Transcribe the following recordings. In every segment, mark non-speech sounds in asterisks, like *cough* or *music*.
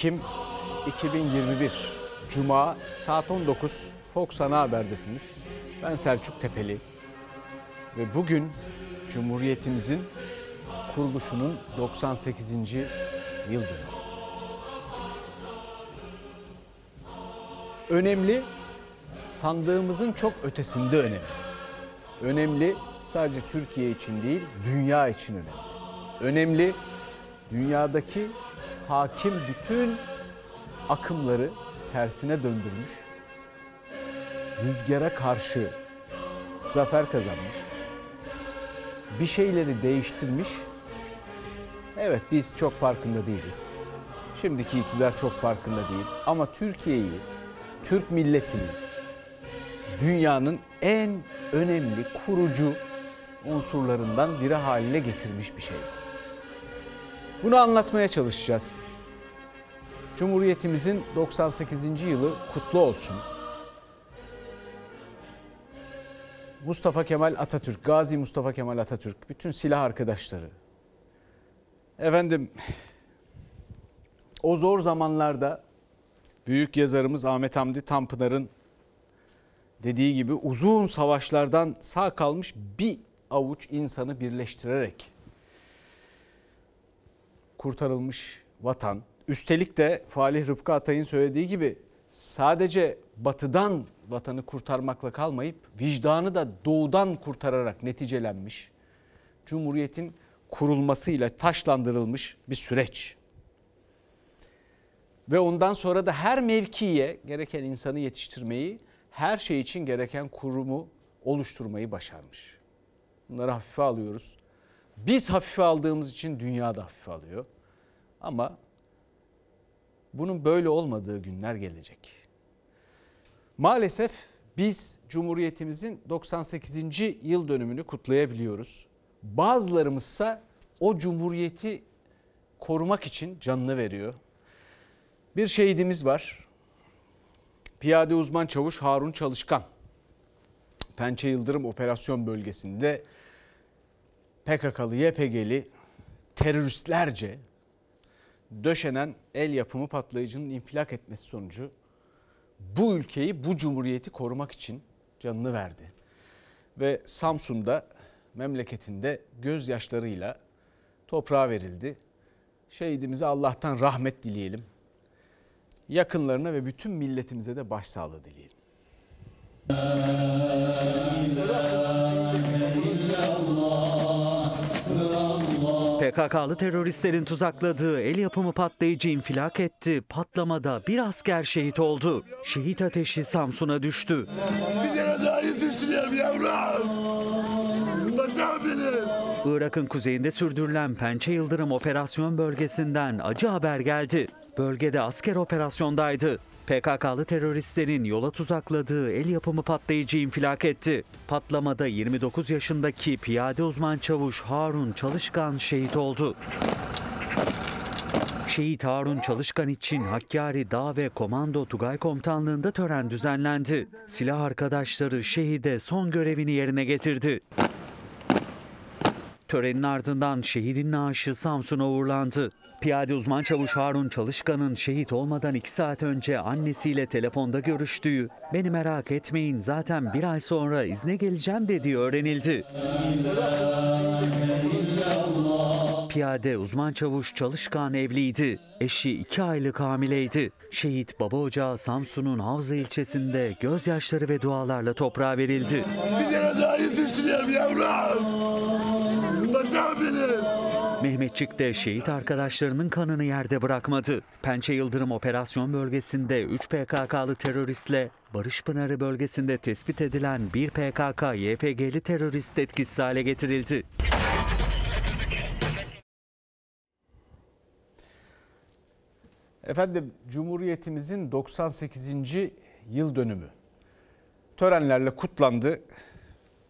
Efendim bugün 29 Ekim 2021 Cuma saat 19 Fox Ana Haber'desiniz. Ben Selçuk Tepeli ve bugün Cumhuriyetimizin kuruluşunun 98. yıl dönümü. Önemli, sandığımızın çok ötesinde önemli. Önemli sadece Türkiye için değil, dünya için önemli. Önemli, dünyadaki hakim bütün akımları tersine döndürmüş, rüzgara karşı zafer kazanmış, bir şeyleri değiştirmiş. Evet biz çok farkında değiliz. Şimdiki iktidar çok farkında değil ama Türkiye'yi, Türk milletini dünyanın en önemli kurucu unsurlarından biri haline getirmiş bir şey. Bunu anlatmaya çalışacağız. Cumhuriyetimizin 98. yılı kutlu olsun. Mustafa Kemal Atatürk, Gazi Mustafa Kemal Atatürk, bütün silah arkadaşları. Efendim o zor zamanlarda büyük yazarımız Ahmet Hamdi Tanpınar'ın dediği gibi uzun savaşlardan sağ kalmış bir avuç insanı birleştirerek kurtarılmış vatan. Üstelik de Falih Rıfkı Atay'ın söylediği gibi sadece batıdan vatanı kurtarmakla kalmayıp vicdanı da doğudan kurtararak neticelenmiş. Cumhuriyetin kurulmasıyla taşlandırılmış bir süreç. Ve ondan sonra da her mevkiye gereken insanı yetiştirmeyi, her şey için gereken kurumu oluşturmayı başarmış. Bunları hafife alıyoruz. Biz hafife aldığımız için dünya da hafife alıyor. Ama bunun böyle olmadığı günler gelecek. Maalesef biz Cumhuriyetimizin 98. yıl dönümünü kutlayabiliyoruz. Bazılarımızsa o cumhuriyeti korumak için canını veriyor. Bir şehidimiz var. Piyade uzman çavuş Harun Çalışkan. Pençe Yıldırım operasyon bölgesinde PKK'lı, YPG'li teröristlerce döşenen el yapımı patlayıcının infilak etmesi sonucu bu ülkeyi, bu cumhuriyeti korumak için canını verdi. Ve Samsun'da memleketinde gözyaşlarıyla toprağa verildi. Şehidimize Allah'tan rahmet dileyelim. Yakınlarına ve bütün milletimize de başsağlığı dileyelim. PKK'lı teröristlerin tuzakladığı el yapımı patlayıcı infilak etti. Patlamada bir asker şehit oldu. Şehit ateşi Samsun'a düştü. Bir kere daha yetiştireyim yavrum. Başım benim. Irak'ın kuzeyinde sürdürülen Pençe Yıldırım operasyon bölgesinden acı haber geldi. Bölgede asker operasyondaydı. PKK'lı teröristlerin yola tuzakladığı el yapımı patlayıcı infilak etti. Patlamada 29 yaşındaki piyade uzman çavuş Harun Çalışkan şehit oldu. Şehit Harun Çalışkan için Hakkari Dağ ve Komando Tugay Komutanlığı'nda tören düzenlendi. Silah arkadaşları şehide son görevini yerine getirdi. Törenin ardından şehidin naaşı Samsun'a uğurlandı. Piyade uzman çavuş Harun Çalışkan'ın şehit olmadan iki saat önce annesiyle telefonda görüştüğü, beni merak etmeyin zaten bir ay sonra izne geleceğim dediği öğrenildi. Piyade uzman çavuş Çalışkan evliydi. Eşi iki aylık hamileydi. Şehit baba ocağı Samsun'un Havza ilçesinde gözyaşları ve dualarla toprağa verildi. Bir kere daha yetiştireyim yavrum. Benim. Mehmetçik de şehit arkadaşlarının kanını yerde bırakmadı. Pençe Yıldırım operasyon bölgesinde 3 PKK'lı teröristle Barış Pınarı bölgesinde tespit edilen bir PKK YPG'li terörist etkisiz hale getirildi. Efendim Cumhuriyetimizin 98. yıl dönümü törenlerle kutlandı.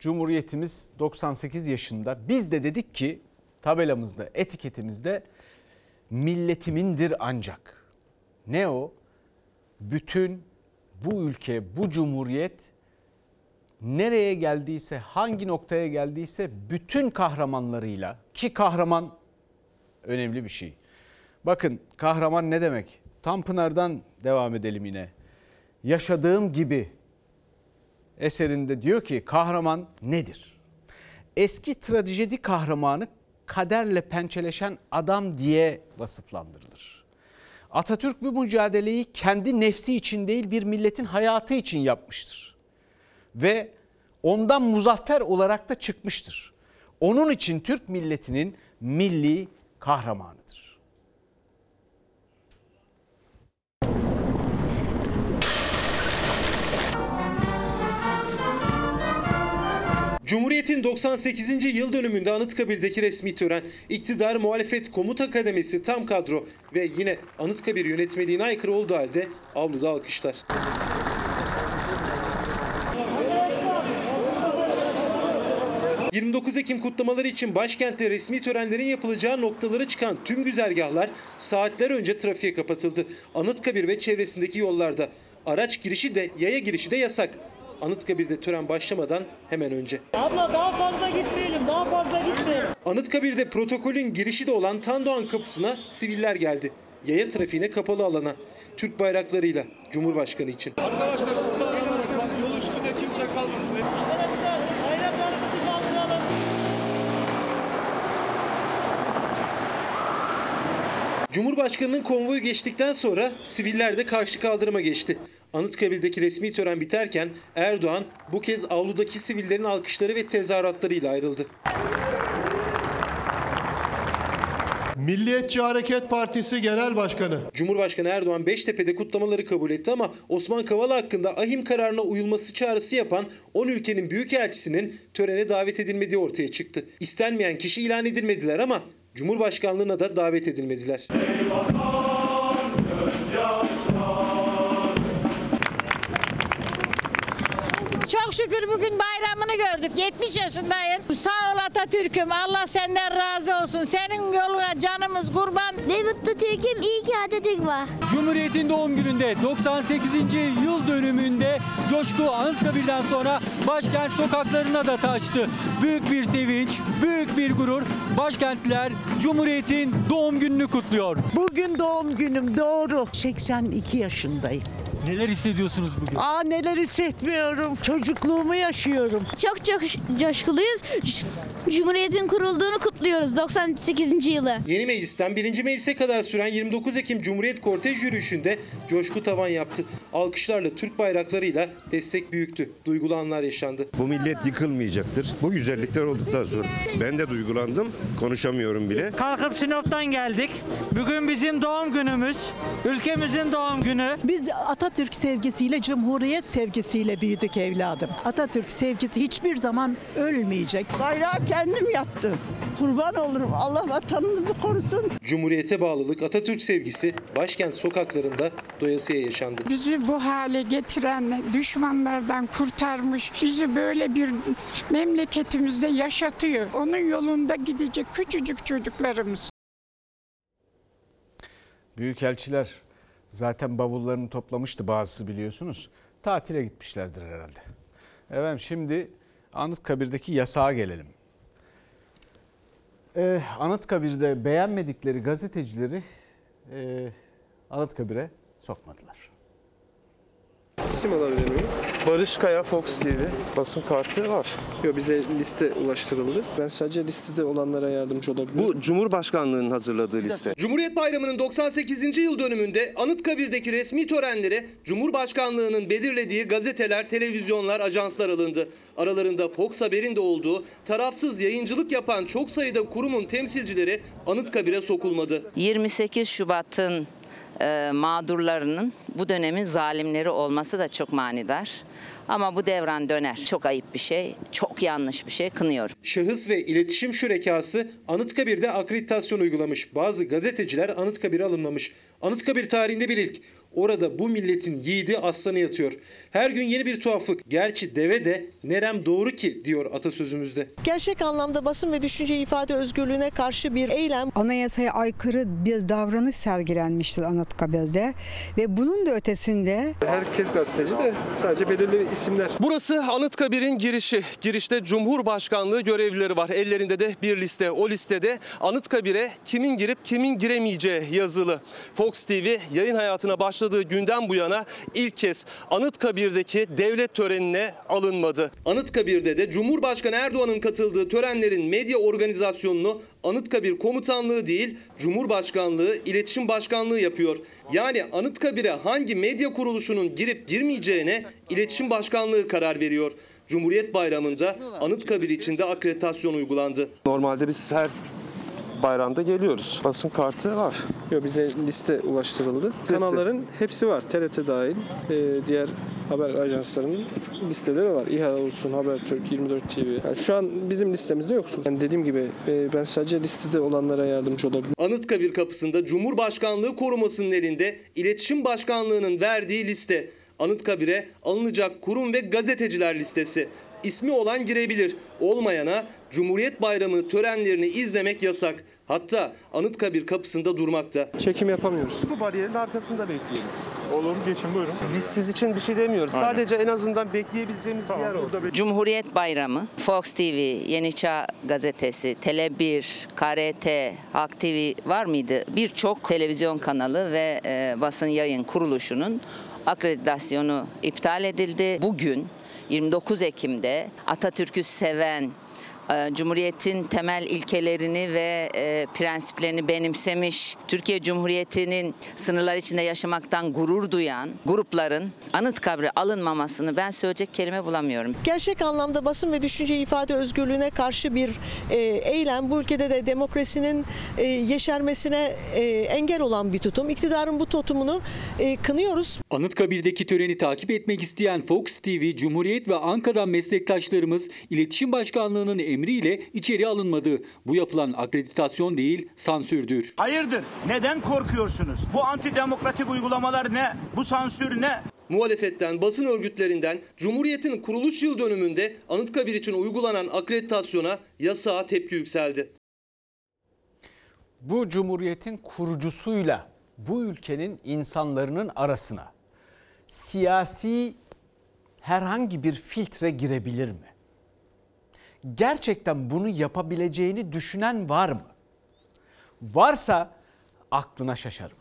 Cumhuriyetimiz 98 yaşında. Biz de dedik ki tabelamızda, etiketimizde milletimindir ancak. Ne o? Bütün bu ülke, bu cumhuriyet nereye geldiyse, hangi noktaya geldiyse bütün kahramanlarıyla ki kahraman önemli bir şey. Bakın kahraman ne demek? Tanpınar'dan devam edelim yine. Yaşadığım gibi eserinde diyor ki kahraman nedir? Eski trajedi kahramanı kaderle pençeleşen adam diye vasıflandırılır. Atatürk bu mücadeleyi kendi nefsi için değil bir milletin hayatı için yapmıştır. Ve ondan muzaffer olarak da çıkmıştır. Onun için Türk milletinin milli kahramanıdır. Cumhuriyet'in 98. yıl dönümünde Anıtkabir'deki resmi tören, iktidar muhalefet komuta kademesi tam kadro ve yine Anıtkabir yönetmeliğine aykırı olduğu halde avluda alkışlar. ...29 Ekim kutlamaları için başkentte resmi törenlerin yapılacağı noktalara çıkan tüm güzergahlar saatler önce trafiğe kapatıldı. Anıtkabir ve çevresindeki yollarda araç girişi de yaya girişi de yasak. Anıtkabir'de tören başlamadan hemen önce. Abla daha fazla gitmeyelim, daha fazla gitmeyelim. Anıtkabir'de protokolün girişi de olan Tandoğan kapısına siviller geldi. Yaya trafiğine kapalı alana. Türk bayraklarıyla Cumhurbaşkanı için. Arkadaşlar siz de. Bak yol üstünde kimse kalmasın. Arkadaşlar bayraklarımızı kaldıralım. Cumhurbaşkanının konvoyu geçtikten sonra siviller de karşı kaldırıma geçti. Anıtkabir'deki resmi tören biterken Erdoğan bu kez avludaki sivillerin alkışları ve tezahüratlarıyla ayrıldı. Milliyetçi Hareket Partisi Genel Başkanı Cumhurbaşkanı Erdoğan Beştepe'de kutlamaları kabul etti ama Osman Kavala hakkında ahim kararına uyulması çağrısı yapan 10 ülkenin büyükelçisinin törene davet edilmediği ortaya çıktı. İstenmeyen kişi ilan edilmediler ama Cumhurbaşkanlığına da davet edilmediler. Çok şükür bugün bayramını gördük. 70 yaşındayım. Sağ ol Atatürk'üm. Allah senden razı olsun. Senin yoluna canımız kurban. Ne mutlu Türk'üm, iyi ki Atatürk var. Cumhuriyet'in doğum gününde 98. yıl dönümünde coşku Anıtkabir'den sonra başkent sokaklarına da taştı. Büyük bir sevinç, büyük bir gurur. Başkentliler Cumhuriyet'in doğum gününü kutluyor. Bugün doğum günüm doğru. 82 yaşındayım. Neler hissediyorsunuz bugün? Aa neler hissetmiyorum. Çocukluğumu yaşıyorum. Çok çok coşkuluyuz. Cumhuriyetin kurulduğunu kutluyoruz 98. yılı. Yeni meclisten birinci meclise kadar süren 29 Ekim Cumhuriyet Kortej yürüyüşünde coşku tavan yaptı. Alkışlarla Türk bayraklarıyla destek büyüktü. Duygulu anlar yaşandı. Bu millet yıkılmayacaktır. Bu güzellikler olduktan sonra ben de duygulandım. Konuşamıyorum bile. Kalkıp Sinop'tan geldik. Bugün bizim doğum günümüz. Ülkemizin doğum günü. Biz Atatürk sevgisiyle, Cumhuriyet sevgisiyle büyüdük evladım. Atatürk sevgisi hiçbir zaman ölmeyecek. Bayrağı kendim yaptım. Kurban olurum. Allah vatanımızı korusun. Cumhuriyete bağlılık, Atatürk sevgisi başkent sokaklarında doyasıya yaşandı. Bizi bu hale getiren, düşmanlardan kurtarmış, bizi böyle bir memleketimizde yaşatıyor. Onun yolunda gidecek küçücük çocuklarımız. Büyükelçiler zaten bavullarını toplamıştı bazısı biliyorsunuz. Tatile gitmişlerdir herhalde. Evet şimdi Anıtkabir'deki yasağa gelelim. Ee, Anıtkabir'de beğenmedikleri gazetecileri e, Anıtkabir'e sokmadılar. İsim alabilir miyim? Barış Kaya Fox TV basın kartı var. Yok bize liste ulaştırıldı. Ben sadece listede olanlara yardımcı olabilirim. Bu Cumhurbaşkanlığının hazırladığı liste. Cumhuriyet Bayramı'nın 98. yıl dönümünde Anıtkabir'deki resmi törenlere Cumhurbaşkanlığı'nın belirlediği gazeteler, televizyonlar, ajanslar alındı. Aralarında Fox Haber'in de olduğu tarafsız yayıncılık yapan çok sayıda kurumun temsilcileri Anıtkabir'e sokulmadı. 28 Şubat'ın e, mağdurlarının bu dönemin zalimleri olması da çok manidar. Ama bu devran döner. Çok ayıp bir şey, çok yanlış bir şey. Kınıyorum. Şahıs ve iletişim şürekası Anıtkabir'de akreditasyon uygulamış. Bazı gazeteciler Anıtkabir'e alınmamış. Anıtkabir tarihinde bir ilk. Orada bu milletin yiğidi aslanı yatıyor. Her gün yeni bir tuhaflık. Gerçi deve de nerem doğru ki diyor atasözümüzde. Gerçek anlamda basın ve düşünce ifade özgürlüğüne karşı bir eylem. Anayasaya aykırı bir davranış sergilenmiştir Anıtkabir'de ve bunun da ötesinde Herkes gazeteci de sadece belirli isimler. Burası Anıtkabir'in girişi. Girişte Cumhurbaşkanlığı görevlileri var. Ellerinde de bir liste. O listede Anıtkabir'e kimin girip kimin giremeyeceği yazılı. Fox TV yayın hayatına başladığı günden bu yana ilk kez Anıtkabir'deki devlet törenine alınmadı. Anıtkabir'de de Cumhurbaşkanı Erdoğan'ın katıldığı törenlerin medya organizasyonunu Anıtkabir Komutanlığı değil Cumhurbaşkanlığı İletişim Başkanlığı yapıyor. Yani Anıtkabir'e hangi medya kuruluşunun girip girmeyeceğine İletişim Başkanlığı karar veriyor. Cumhuriyet Bayramı'nda Anıtkabir için de akreditasyon uygulandı. Normalde biz her bayramda geliyoruz. Basın kartı var. Yok bize liste ulaştırıldı. Kanalların hepsi var. TRT dahil. Ee, diğer haber ajanslarının listeleri var. İHA olsun, Habertürk, 24 TV. Yani şu an bizim listemizde yoksun. Yani dediğim gibi e, ben sadece listede olanlara yardımcı olabilirim. Anıtkabir kapısında Cumhurbaşkanlığı korumasının elinde İletişim Başkanlığı'nın verdiği liste. Anıtkabir'e alınacak kurum ve gazeteciler listesi. İsmi olan girebilir. Olmayana Cumhuriyet Bayramı törenlerini izlemek yasak. Hatta Anıtkabir kapısında durmakta. Çekim yapamıyoruz. Bu bariyerin arkasında bekleyelim. Olur geçin buyurun. Biz siz için bir şey demiyoruz. Aynen. Sadece en azından bekleyebileceğimiz bir yer oldu. Cumhuriyet Bayramı, Fox TV, Yeni Çağ Gazetesi, Tele1, KRT, Halk TV var mıydı? Birçok televizyon kanalı ve e, basın yayın kuruluşunun akreditasyonu iptal edildi. Bugün 29 Ekim'de Atatürk'ü seven, Cumhuriyet'in temel ilkelerini ve e, prensiplerini benimsemiş, Türkiye Cumhuriyeti'nin sınırlar içinde yaşamaktan gurur duyan grupların Anıtkabir'e alınmamasını ben söyleyecek kelime bulamıyorum. Gerçek anlamda basın ve düşünce ifade özgürlüğüne karşı bir e, eylem. Bu ülkede de demokrasinin e, yeşermesine engel olan bir tutum. İktidarın bu tutumunu kınıyoruz. Anıtkabir'deki töreni takip etmek isteyen Fox TV, Cumhuriyet ve Ankara'dan meslektaşlarımız İletişim Başkanlığı'nın emriyle içeri alınmadı. Bu yapılan akreditasyon değil, sansürdür. Hayırdır? Neden korkuyorsunuz? Bu antidemokratik uygulamalar ne? Bu sansür ne? Muhalefetten, basın örgütlerinden Cumhuriyet'in kuruluş yıl dönümünde Anıtkabir için uygulanan akreditasyona yasağa tepki yükseldi. Bu cumhuriyetin kurucusuyla bu ülkenin insanların arasına siyasi herhangi bir filtre girebilir mi? Gerçekten bunu yapabileceğini düşünen var mı? Varsa aklına şaşarım.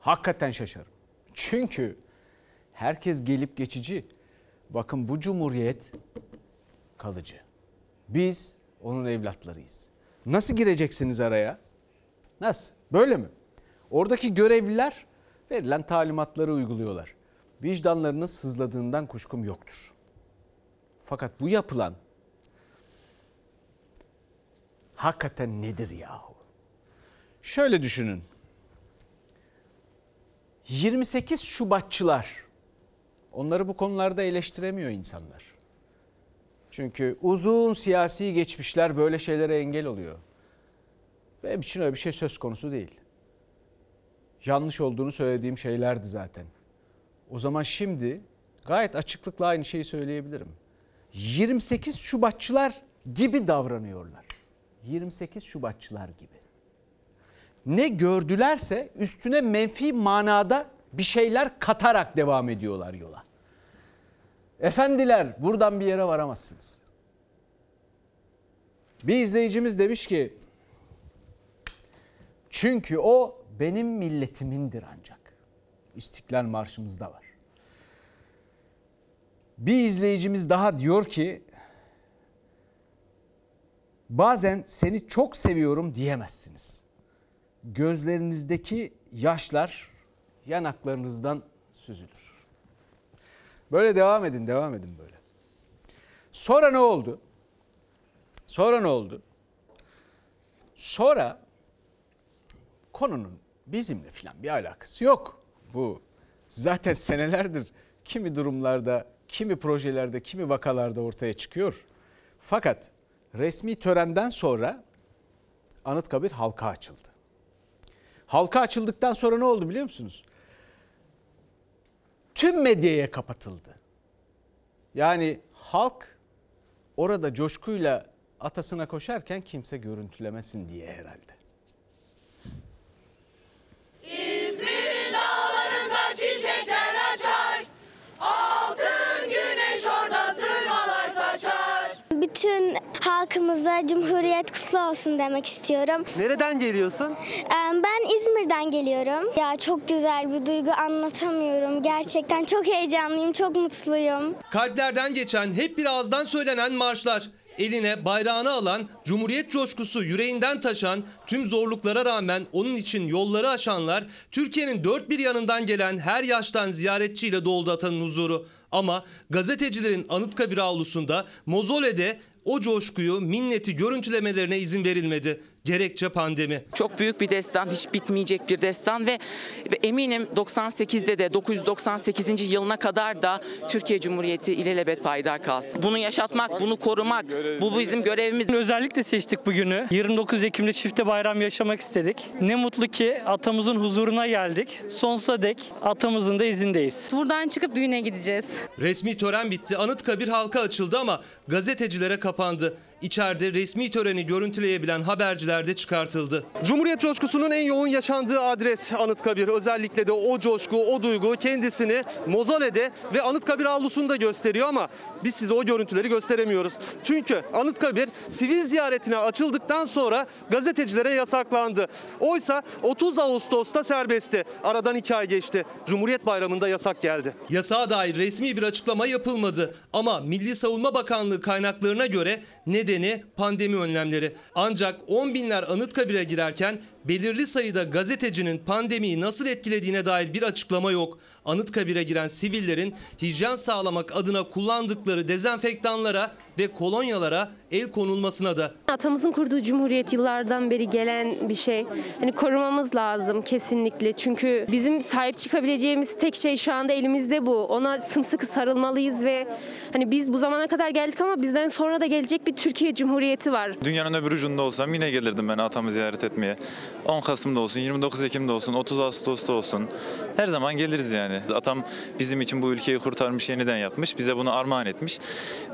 Hakikaten şaşarım. Çünkü herkes gelip geçici. Bakın bu cumhuriyet kalıcı. Biz onun evlatlarıyız. Nasıl gireceksiniz araya? Nasıl? Böyle mi? Oradaki görevliler verilen talimatları uyguluyorlar. Vicdanlarının sızladığından kuşkum yoktur. Fakat bu yapılan hakikaten nedir yahu? Şöyle düşünün. 28 Şubatçılar onları bu konularda eleştiremiyor insanlar. Çünkü uzun siyasi geçmişler böyle şeylere engel oluyor. Benim için öyle bir şey söz konusu değil. Yanlış olduğunu söylediğim şeylerdi zaten. O zaman şimdi gayet açıklıkla aynı şeyi söyleyebilirim. 28 Şubatçılar gibi davranıyorlar. 28 Şubatçılar gibi. Ne gördülerse üstüne menfi manada bir şeyler katarak devam ediyorlar yola. Efendiler buradan bir yere varamazsınız. Bir izleyicimiz demiş ki çünkü o benim milletimindir ancak. İstiklal Marşımızda var. Bir izleyicimiz daha diyor ki bazen seni çok seviyorum diyemezsiniz. Gözlerinizdeki yaşlar yanaklarınızdan süzülür. Böyle devam edin, devam edin böyle. Sonra ne oldu? Sonra ne oldu? Sonra konunun bizimle falan bir alakası yok. Bu zaten senelerdir kimi durumlarda, kimi projelerde, kimi vakalarda ortaya çıkıyor. Fakat resmi törenden sonra Anıtkabir halka açıldı. Halka açıldıktan sonra ne oldu biliyor musunuz? tüm medyaya kapatıldı. Yani halk orada coşkuyla atasına koşarken kimse görüntülemesin diye herhalde. Bütün halkımıza Cumhuriyet kutlu olsun demek istiyorum. Nereden geliyorsun? Ben İzmir'den geliyorum. Ya çok güzel bir duygu anlatamıyorum. Gerçekten çok heyecanlıyım, çok mutluyum. Kalplerden geçen hep bir ağızdan söylenen marşlar. Eline bayrağını alan, Cumhuriyet coşkusu yüreğinden taşan, tüm zorluklara rağmen onun için yolları aşanlar, Türkiye'nin dört bir yanından gelen her yaştan ziyaretçiyle doldu atanın huzuru. Ama gazetecilerin Anıtkabir avlusunda, Mozole'de o coşkuyu, minneti görüntülemelerine izin verilmedi. Gerekçe pandemi. Çok büyük bir destan, hiç bitmeyecek bir destan ve, ve eminim 98'de de 998. yılına kadar da Türkiye Cumhuriyeti ilelebet payidar kalsın. Bunu yaşatmak, bunu korumak, bu bizim görevimiz. Özellikle seçtik bugünü. 29 Ekim'de çifte bayram yaşamak istedik. Ne mutlu ki atamızın huzuruna geldik. Sonsuza dek atamızın da izindeyiz. Buradan çıkıp düğüne gideceğiz. Resmi tören bitti. Anıtkabir halka açıldı ama gazetecilere kapandı. İçeride resmi töreni görüntüleyebilen haberciler de çıkartıldı. Cumhuriyet coşkusunun en yoğun yaşandığı adres Anıtkabir. Özellikle de o coşku, o duygu kendisini Mozole'de ve Anıtkabir avlusunda gösteriyor ama biz size o görüntüleri gösteremiyoruz. Çünkü Anıtkabir sivil ziyaretine açıldıktan sonra gazetecilere yasaklandı. Oysa 30 Ağustos'ta serbestti. Aradan iki ay geçti. Cumhuriyet Bayramı'nda yasak geldi. Yasağa dair resmi bir açıklama yapılmadı. Ama Milli Savunma Bakanlığı kaynaklarına göre nedeni pandemi önlemleri. Ancak 10 binler Anıtkabir'e girerken belirli sayıda gazetecinin pandemiyi nasıl etkilediğine dair bir açıklama yok. Anıtkabir'e giren sivillerin hijyen sağlamak adına kullandıkları dezenfektanlara ve kolonyalara el konulmasına da Atamızın kurduğu cumhuriyet yıllardan beri gelen bir şey. Hani korumamız lazım kesinlikle. Çünkü bizim sahip çıkabileceğimiz tek şey şu anda elimizde bu. Ona sımsıkı sarılmalıyız ve hani biz bu zamana kadar geldik ama bizden sonra da gelecek bir Türkiye Cumhuriyeti var. Dünyanın öbür ucunda olsam yine gelirdim ben atamı ziyaret etmeye. 10 Kasım'da olsun, 29 Ekim'de olsun, 30 Ağustos'ta olsun. Her zaman geliriz yani. Atam bizim için bu ülkeyi kurtarmış, yeniden yapmış. Bize bunu armağan etmiş.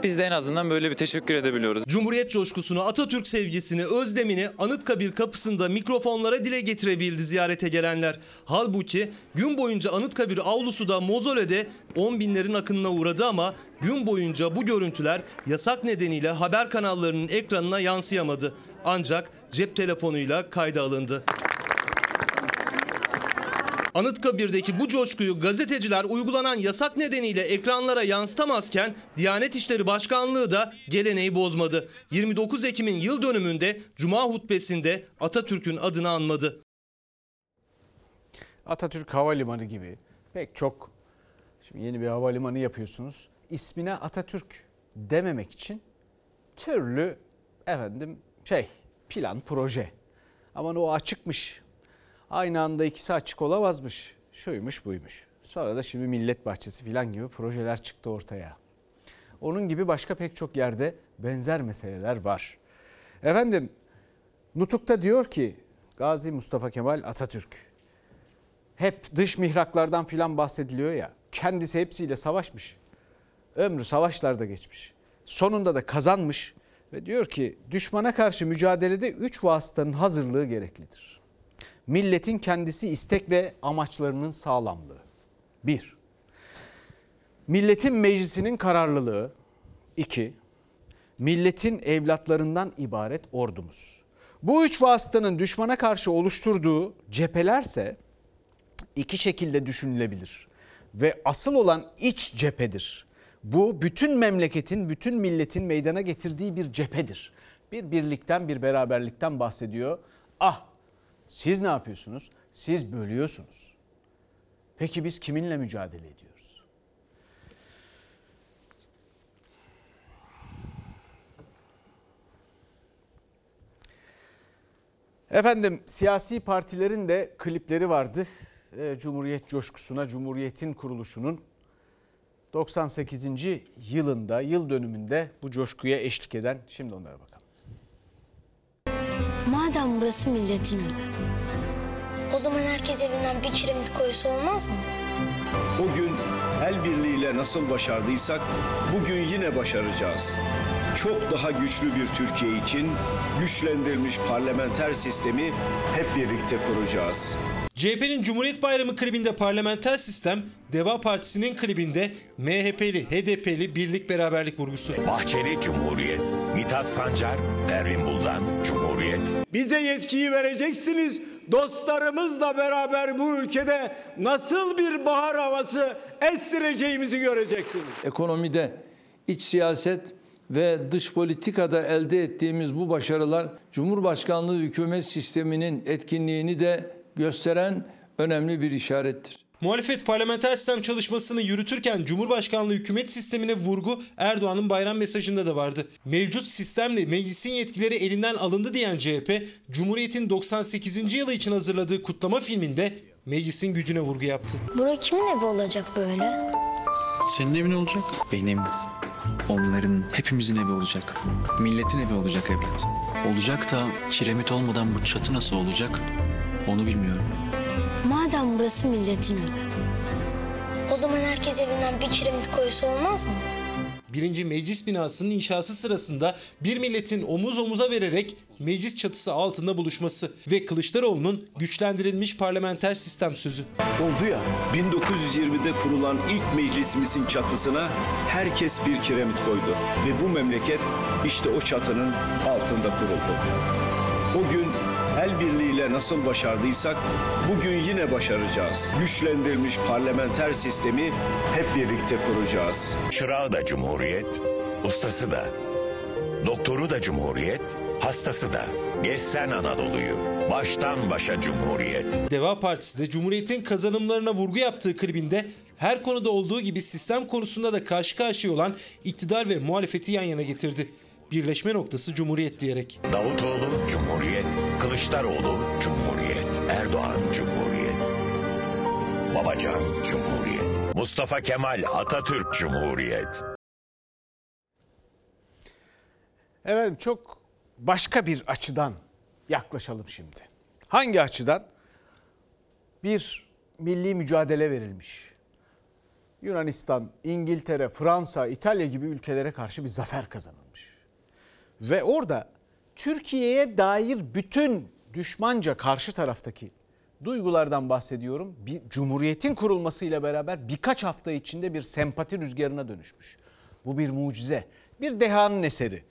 Biz de en azından böyle bir teşekkür edebiliyoruz. Cumhuriyet coşkusunu, Atatürk sevgisini, özlemini Anıtkabir kapısında mikrofonlara dile getirebildi ziyarete gelenler. Halbuki gün boyunca Anıtkabir avlusu da Mozole'de 10 binlerin akınına uğradı ama gün boyunca bu görüntüler yasak nedeniyle haber kanallarının ekranına yansıyamadı. Ancak cep telefonuyla kayda alındı. Anıtkabir'deki bu coşkuyu gazeteciler uygulanan yasak nedeniyle ekranlara yansıtamazken Diyanet İşleri Başkanlığı da geleneği bozmadı. 29 Ekim'in yıl dönümünde Cuma hutbesinde Atatürk'ün adını anmadı. Atatürk Havalimanı gibi pek çok yeni bir havalimanı yapıyorsunuz. İsmine Atatürk dememek için türlü efendim şey plan proje. Ama o açıkmış. Aynı anda ikisi açık olamazmış. Şuymuş buymuş. Sonra da şimdi millet bahçesi falan gibi projeler çıktı ortaya. Onun gibi başka pek çok yerde benzer meseleler var. Efendim Nutuk'ta diyor ki Gazi Mustafa Kemal Atatürk hep dış mihraklardan filan bahsediliyor ya. Kendisi hepsiyle savaşmış. Ömrü savaşlarda geçmiş. Sonunda da kazanmış ve diyor ki düşmana karşı mücadelede üç vasıtanın hazırlığı gereklidir. Milletin kendisi istek ve amaçlarının sağlamlığı. Bir, milletin meclisinin kararlılığı. İki, milletin evlatlarından ibaret ordumuz. Bu üç vasıtanın düşmana karşı oluşturduğu cephelerse iki şekilde düşünülebilir. Ve asıl olan iç cephedir. Bu bütün memleketin, bütün milletin meydana getirdiği bir cephedir. Bir birlikten, bir beraberlikten bahsediyor. Ah siz ne yapıyorsunuz? Siz bölüyorsunuz. Peki biz kiminle mücadele ediyoruz? Efendim siyasi partilerin de klipleri vardı. Ee, Cumhuriyet coşkusuna, Cumhuriyet'in kuruluşunun 98. yılında, yıl dönümünde bu coşkuya eşlik eden şimdi onlara bakalım. Madem burası milletin evi, o zaman herkes evinden bir kiremit koysa olmaz mı? O gün el birliğiyle nasıl başardıysak bugün yine başaracağız. Çok daha güçlü bir Türkiye için güçlendirilmiş parlamenter sistemi hep birlikte kuracağız. CHP'nin Cumhuriyet Bayramı klibinde parlamenter sistem, Deva Partisi'nin klibinde MHP'li, HDP'li birlik beraberlik vurgusu. Bahçeli Cumhuriyet, Mithat Sancar, Pervin Buldan Cumhuriyet. Bize yetkiyi vereceksiniz. Dostlarımızla beraber bu ülkede nasıl bir bahar havası estireceğimizi göreceksiniz. Ekonomide, iç siyaset ve dış politikada elde ettiğimiz bu başarılar Cumhurbaşkanlığı hükümet sisteminin etkinliğini de gösteren önemli bir işarettir. Muhalefet parlamenter sistem çalışmasını yürütürken Cumhurbaşkanlığı hükümet sistemine vurgu Erdoğan'ın bayram mesajında da vardı. Mevcut sistemle meclisin yetkileri elinden alındı diyen CHP, Cumhuriyet'in 98. yılı için hazırladığı kutlama filminde meclisin gücüne vurgu yaptı. Bura kimin evi olacak böyle? Senin evin olacak. Benim, onların, hepimizin evi olacak. Milletin evi olacak evlat. Olacak da kiremit olmadan bu çatı nasıl olacak onu bilmiyorum. Madem burası milletin evi. O zaman herkes evinden bir kiremit koysa olmaz mı? Birinci meclis binasının inşası sırasında bir milletin omuz omuza vererek meclis çatısı altında buluşması ve Kılıçdaroğlu'nun güçlendirilmiş parlamenter sistem sözü. Oldu ya 1920'de kurulan ilk meclisimizin çatısına herkes bir kiremit koydu. Ve bu memleket işte o çatının altında kuruldu. O gün el birliğiyle nasıl başardıysak bugün yine başaracağız. Güçlendirilmiş parlamenter sistemi hep birlikte kuracağız. Çırağı da Cumhuriyet, ustası da. Doktoru da Cumhuriyet, hastası da. Gezsen Anadolu'yu. Baştan başa Cumhuriyet. Deva Partisi de Cumhuriyet'in kazanımlarına vurgu yaptığı klibinde her konuda olduğu gibi sistem konusunda da karşı karşıya olan iktidar ve muhalefeti yan yana getirdi. Birleşme noktası Cumhuriyet diyerek. Davutoğlu Cumhuriyet, Kılıçdaroğlu Cumhuriyet, Erdoğan Cumhuriyet. Babacan Cumhuriyet. Mustafa Kemal Atatürk Cumhuriyet. Evet çok başka bir açıdan yaklaşalım şimdi. Hangi açıdan? Bir milli mücadele verilmiş. Yunanistan, İngiltere, Fransa, İtalya gibi ülkelere karşı bir zafer kazanılmış. Ve orada Türkiye'ye dair bütün düşmanca karşı taraftaki duygulardan bahsediyorum. Bir cumhuriyetin kurulmasıyla beraber birkaç hafta içinde bir sempati rüzgarına dönüşmüş. Bu bir mucize, bir dehanın eseri.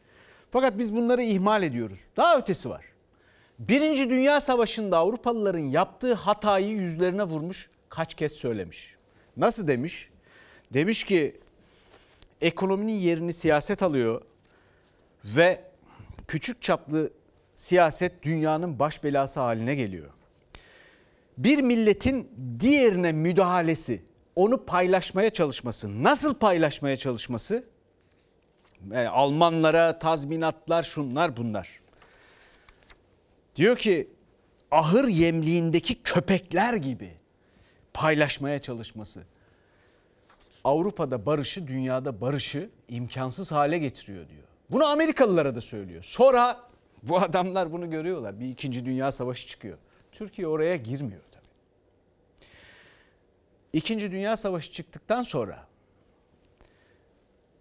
Fakat biz bunları ihmal ediyoruz. Daha ötesi var. Birinci Dünya Savaşı'nda Avrupalıların yaptığı hatayı yüzlerine vurmuş, kaç kez söylemiş. Nasıl demiş? Demiş ki ekonominin yerini siyaset alıyor ve küçük çaplı siyaset dünyanın baş belası haline geliyor. Bir milletin diğerine müdahalesi, onu paylaşmaya çalışması, nasıl paylaşmaya çalışması? Yani Almanlara tazminatlar, şunlar bunlar. Diyor ki ahır yemliğindeki köpekler gibi paylaşmaya çalışması. Avrupa'da barışı, dünyada barışı imkansız hale getiriyor diyor. Bunu Amerikalılara da söylüyor. Sonra bu adamlar bunu görüyorlar. Bir ikinci dünya savaşı çıkıyor. Türkiye oraya girmiyor tabii. İkinci dünya savaşı çıktıktan sonra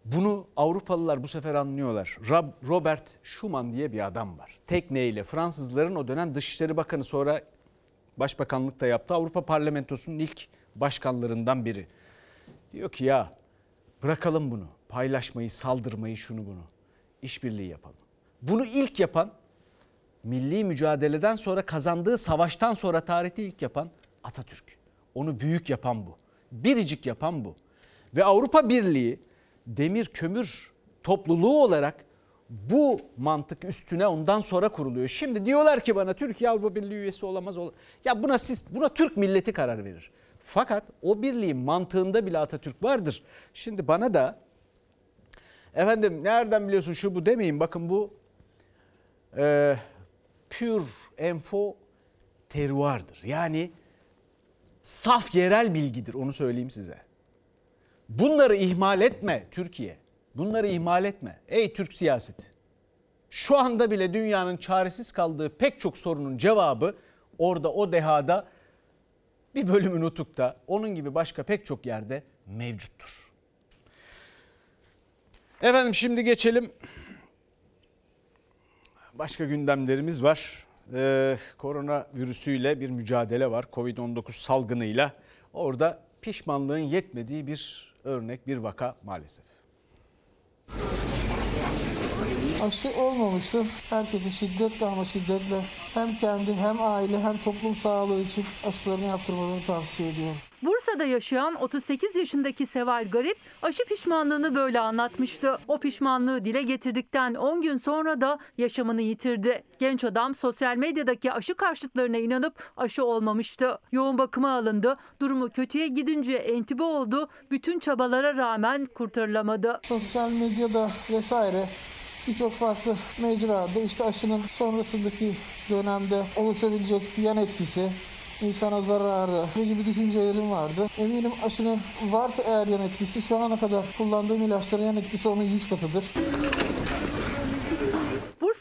bunu Avrupalılar bu sefer anlıyorlar. Robert Schuman diye bir adam var. Tekneyle Fransızların o dönem Dışişleri Bakanı sonra Başbakanlık da yaptı. Avrupa Parlamentosu'nun ilk başkanlarından biri. Diyor ki ya bırakalım bunu. Paylaşmayı, saldırmayı, şunu bunu. İşbirliği yapalım. Bunu ilk yapan milli mücadeleden sonra kazandığı savaştan sonra tarihte ilk yapan Atatürk. Onu büyük yapan bu. Biricik yapan bu. Ve Avrupa Birliği demir kömür topluluğu olarak bu mantık üstüne ondan sonra kuruluyor. Şimdi diyorlar ki bana Türkiye Avrupa Birliği üyesi olamaz. Ya buna siz buna Türk milleti karar verir. Fakat o birliğin mantığında bile Atatürk vardır. Şimdi bana da efendim nereden biliyorsun şu bu demeyin. Bakın bu e, pure info terroir'dır. Yani saf yerel bilgidir onu söyleyeyim size. Bunları ihmal etme Türkiye. Bunları ihmal etme. Ey Türk siyaseti. Şu anda bile dünyanın çaresiz kaldığı pek çok sorunun cevabı orada o dehada bir bölümü Nutuk'ta onun gibi başka pek çok yerde mevcuttur. Efendim şimdi geçelim. Başka gündemlerimiz var. Ee, korona virüsüyle bir mücadele var. Covid-19 salgınıyla. Orada pişmanlığın yetmediği bir örnek, bir vaka maalesef. Aşı olmamıştı. Herkese şiddetle ama şiddetle hem kendi hem aile hem toplum sağlığı için aşılarını yaptırmalarını tavsiye ediyorum. Bursa'da yaşayan 38 yaşındaki Seval Garip aşı pişmanlığını böyle anlatmıştı. O pişmanlığı dile getirdikten 10 gün sonra da yaşamını yitirdi. Genç adam sosyal medyadaki aşı karşıtlarına inanıp aşı olmamıştı. Yoğun bakıma alındı. Durumu kötüye gidince entübe oldu. Bütün çabalara rağmen kurtarılamadı. Sosyal medyada vesaire birçok farklı mecrada işte aşının sonrasındaki dönemde oluşabilecek yan etkisi, insana zararı gibi düşüncelerim vardı. Eminim aşının varsa eğer yan etkisi şu ana kadar kullandığım ilaçların yan etkisi onun 100 katıdır.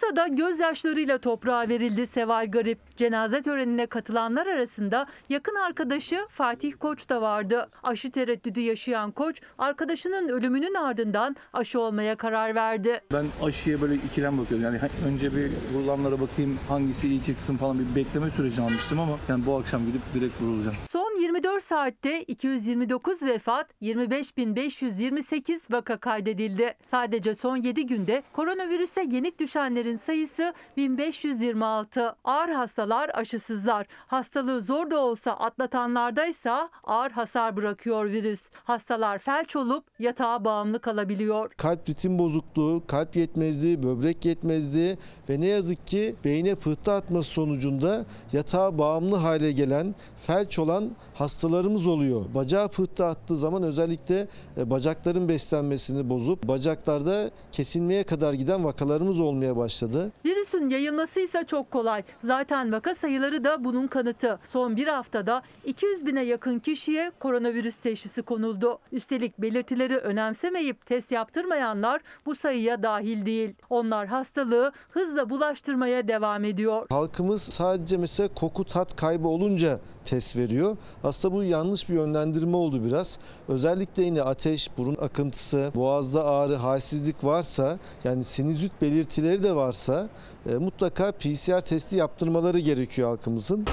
Bursa'da gözyaşlarıyla toprağa verildi Seval Garip. Cenaze törenine katılanlar arasında yakın arkadaşı Fatih Koç da vardı. Aşı tereddüdü yaşayan Koç, arkadaşının ölümünün ardından aşı olmaya karar verdi. Ben aşıya böyle ikilem bakıyorum. Yani önce bir vurulanlara bakayım hangisi iyi çıksın falan bir bekleme süreci almıştım ama yani bu akşam gidip direkt vurulacağım. Son 24 saatte 229 vefat, 25.528 vaka kaydedildi. Sadece son 7 günde koronavirüse yenik düşenlerin sayısı 1526. Ağır hastalar aşısızlar. Hastalığı zor da olsa atlatanlardaysa ağır hasar bırakıyor virüs. Hastalar felç olup yatağa bağımlı kalabiliyor. kalp ritim bozukluğu, kalp yetmezliği, böbrek yetmezliği ve ne yazık ki beyne pıhtı atması sonucunda yatağa bağımlı hale gelen, felç olan hastalarımız oluyor. Bacağı pıhtı attığı zaman özellikle e, bacakların beslenmesini bozup bacaklarda kesilmeye kadar giden vakalarımız olmaya başladı. Virüsün yayılması ise çok kolay. Zaten vaka sayıları da bunun kanıtı. Son bir haftada 200 bine yakın kişiye koronavirüs teşhisi konuldu. Üstelik belirtileri önemsemeyip test yaptırmayanlar bu sayıya dahil değil. Onlar hastalığı hızla bulaştırmaya devam ediyor. Halkımız sadece mesela koku tat kaybı olunca test veriyor. Aslında bu yanlış bir yönlendirme oldu biraz. Özellikle yine ateş, burun akıntısı, boğazda ağrı, halsizlik varsa yani sinüzit belirtileri de varsa e, mutlaka PCR testi yaptırmaları gerekiyor halkımızın.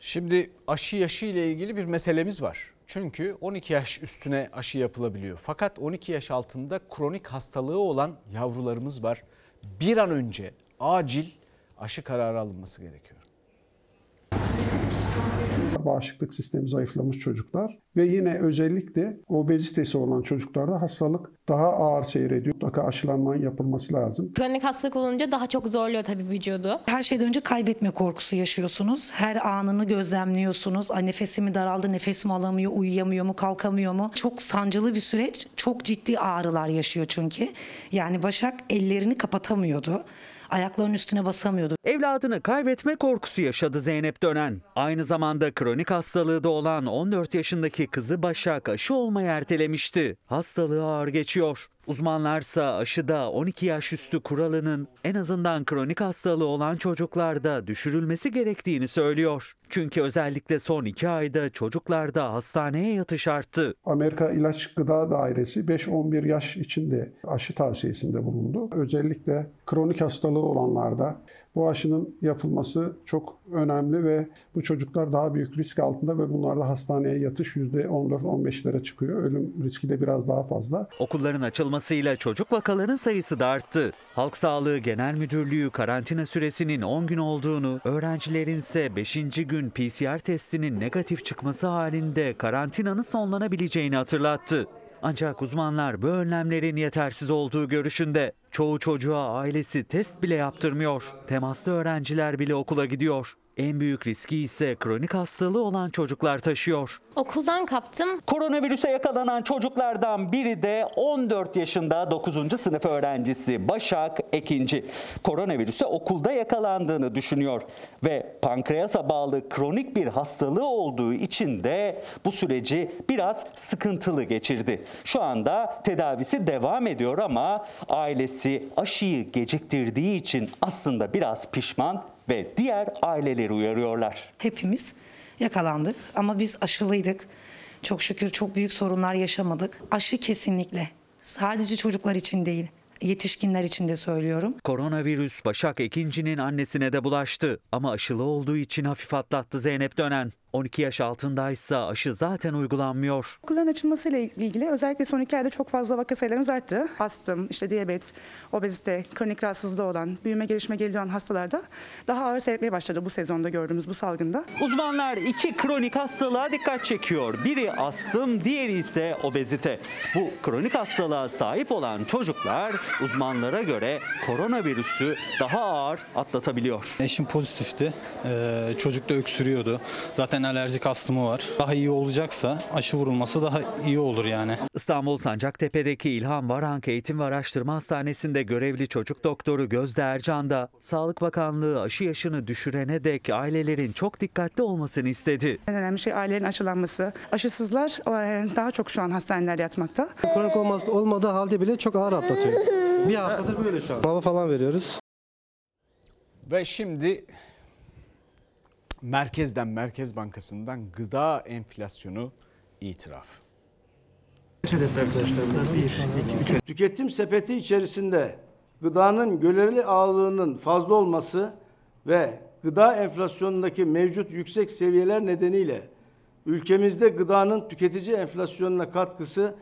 Şimdi aşı yaşı ile ilgili bir meselemiz var. Çünkü 12 yaş üstüne aşı yapılabiliyor. Fakat 12 yaş altında kronik hastalığı olan yavrularımız var. Bir an önce acil aşı kararı alınması gerekiyor. Bağışıklık sistemi zayıflamış çocuklar ve yine özellikle obezitesi olan çocuklarda hastalık daha ağır seyrediyor. Mutlaka aşılanmanın yapılması lazım. Kronik hastalık olunca daha çok zorluyor tabii vücudu. Her şeyden önce kaybetme korkusu yaşıyorsunuz. Her anını gözlemliyorsunuz. Ay nefesi mi daraldı, nefes mi alamıyor, uyuyamıyor mu, kalkamıyor mu? Çok sancılı bir süreç. Çok ciddi ağrılar yaşıyor çünkü. Yani Başak ellerini kapatamıyordu. Ayaklarının üstüne basamıyordu. Evladını kaybetme korkusu yaşadı Zeynep Dönen. Aynı zamanda kronik hastalığı da olan 14 yaşındaki kızı Başak aşı olmayı ertelemişti. Hastalığı ağır geçiyor. Uzmanlarsa aşıda 12 yaş üstü kuralının en azından kronik hastalığı olan çocuklarda düşürülmesi gerektiğini söylüyor. Çünkü özellikle son 2 ayda çocuklarda hastaneye yatış arttı. Amerika İlaç Gıda Dairesi 5-11 yaş içinde aşı tavsiyesinde bulundu. Özellikle kronik hastalığı olanlarda bu aşının yapılması çok önemli ve bu çocuklar daha büyük risk altında ve bunlarda hastaneye yatış %14-15'lere çıkıyor. Ölüm riski de biraz daha fazla. Okulların açılmasıyla çocuk vakaların sayısı da arttı. Halk Sağlığı Genel Müdürlüğü karantina süresinin 10 gün olduğunu, öğrencilerin ise 5. gün PCR testinin negatif çıkması halinde karantinanın sonlanabileceğini hatırlattı. Ancak uzmanlar bu önlemlerin yetersiz olduğu görüşünde. Çoğu çocuğa ailesi test bile yaptırmıyor. Temaslı öğrenciler bile okula gidiyor. En büyük riski ise kronik hastalığı olan çocuklar taşıyor. Okuldan kaptım. Koronavirüse yakalanan çocuklardan biri de 14 yaşında 9. sınıf öğrencisi Başak Ekinci. Koronavirüse okulda yakalandığını düşünüyor ve pankreasa bağlı kronik bir hastalığı olduğu için de bu süreci biraz sıkıntılı geçirdi. Şu anda tedavisi devam ediyor ama ailesi ailesi aşıyı geciktirdiği için aslında biraz pişman ve diğer aileleri uyarıyorlar. Hepimiz yakalandık ama biz aşılıydık. Çok şükür çok büyük sorunlar yaşamadık. Aşı kesinlikle. Sadece çocuklar için değil, yetişkinler için de söylüyorum. Koronavirüs Başak Ekinci'nin annesine de bulaştı ama aşılı olduğu için hafif atlattı Zeynep Dönen. 12 yaş altındaysa aşı zaten uygulanmıyor. Okulların açılmasıyla ilgili özellikle son iki ayda çok fazla vaka sayılarımız arttı. Astım, işte diyabet, obezite, kronik rahatsızlığı olan, büyüme gelişme geliyor olan hastalarda daha ağır seyretmeye başladı bu sezonda gördüğümüz bu salgında. Uzmanlar iki kronik hastalığa dikkat çekiyor. Biri astım, diğeri ise obezite. Bu kronik hastalığa sahip olan çocuklar uzmanlara göre koronavirüsü daha ağır atlatabiliyor. Eşim pozitifti. Ee, çocuk da öksürüyordu. Zaten alerjik astımı var. Daha iyi olacaksa aşı vurulması daha iyi olur yani. İstanbul Sancaktepe'deki İlhan Varank Eğitim ve Araştırma Hastanesi'nde görevli çocuk doktoru Gözde Ercan da Sağlık Bakanlığı aşı yaşını düşürene dek ailelerin çok dikkatli olmasını istedi. En önemli şey ailelerin aşılanması. Aşısızlar e, daha çok şu an hastanelerde yatmakta. Kronik olmaz, olmadığı halde bile çok ağır atlatıyor. Bir haftadır böyle şu an. Hava falan veriyoruz. Ve şimdi merkezden Merkez Bankası'ndan gıda enflasyonu itiraf. Tüketim sepeti içerisinde gıdanın göreli ağırlığının fazla olması ve gıda enflasyonundaki mevcut yüksek seviyeler nedeniyle ülkemizde gıdanın tüketici enflasyonuna katkısı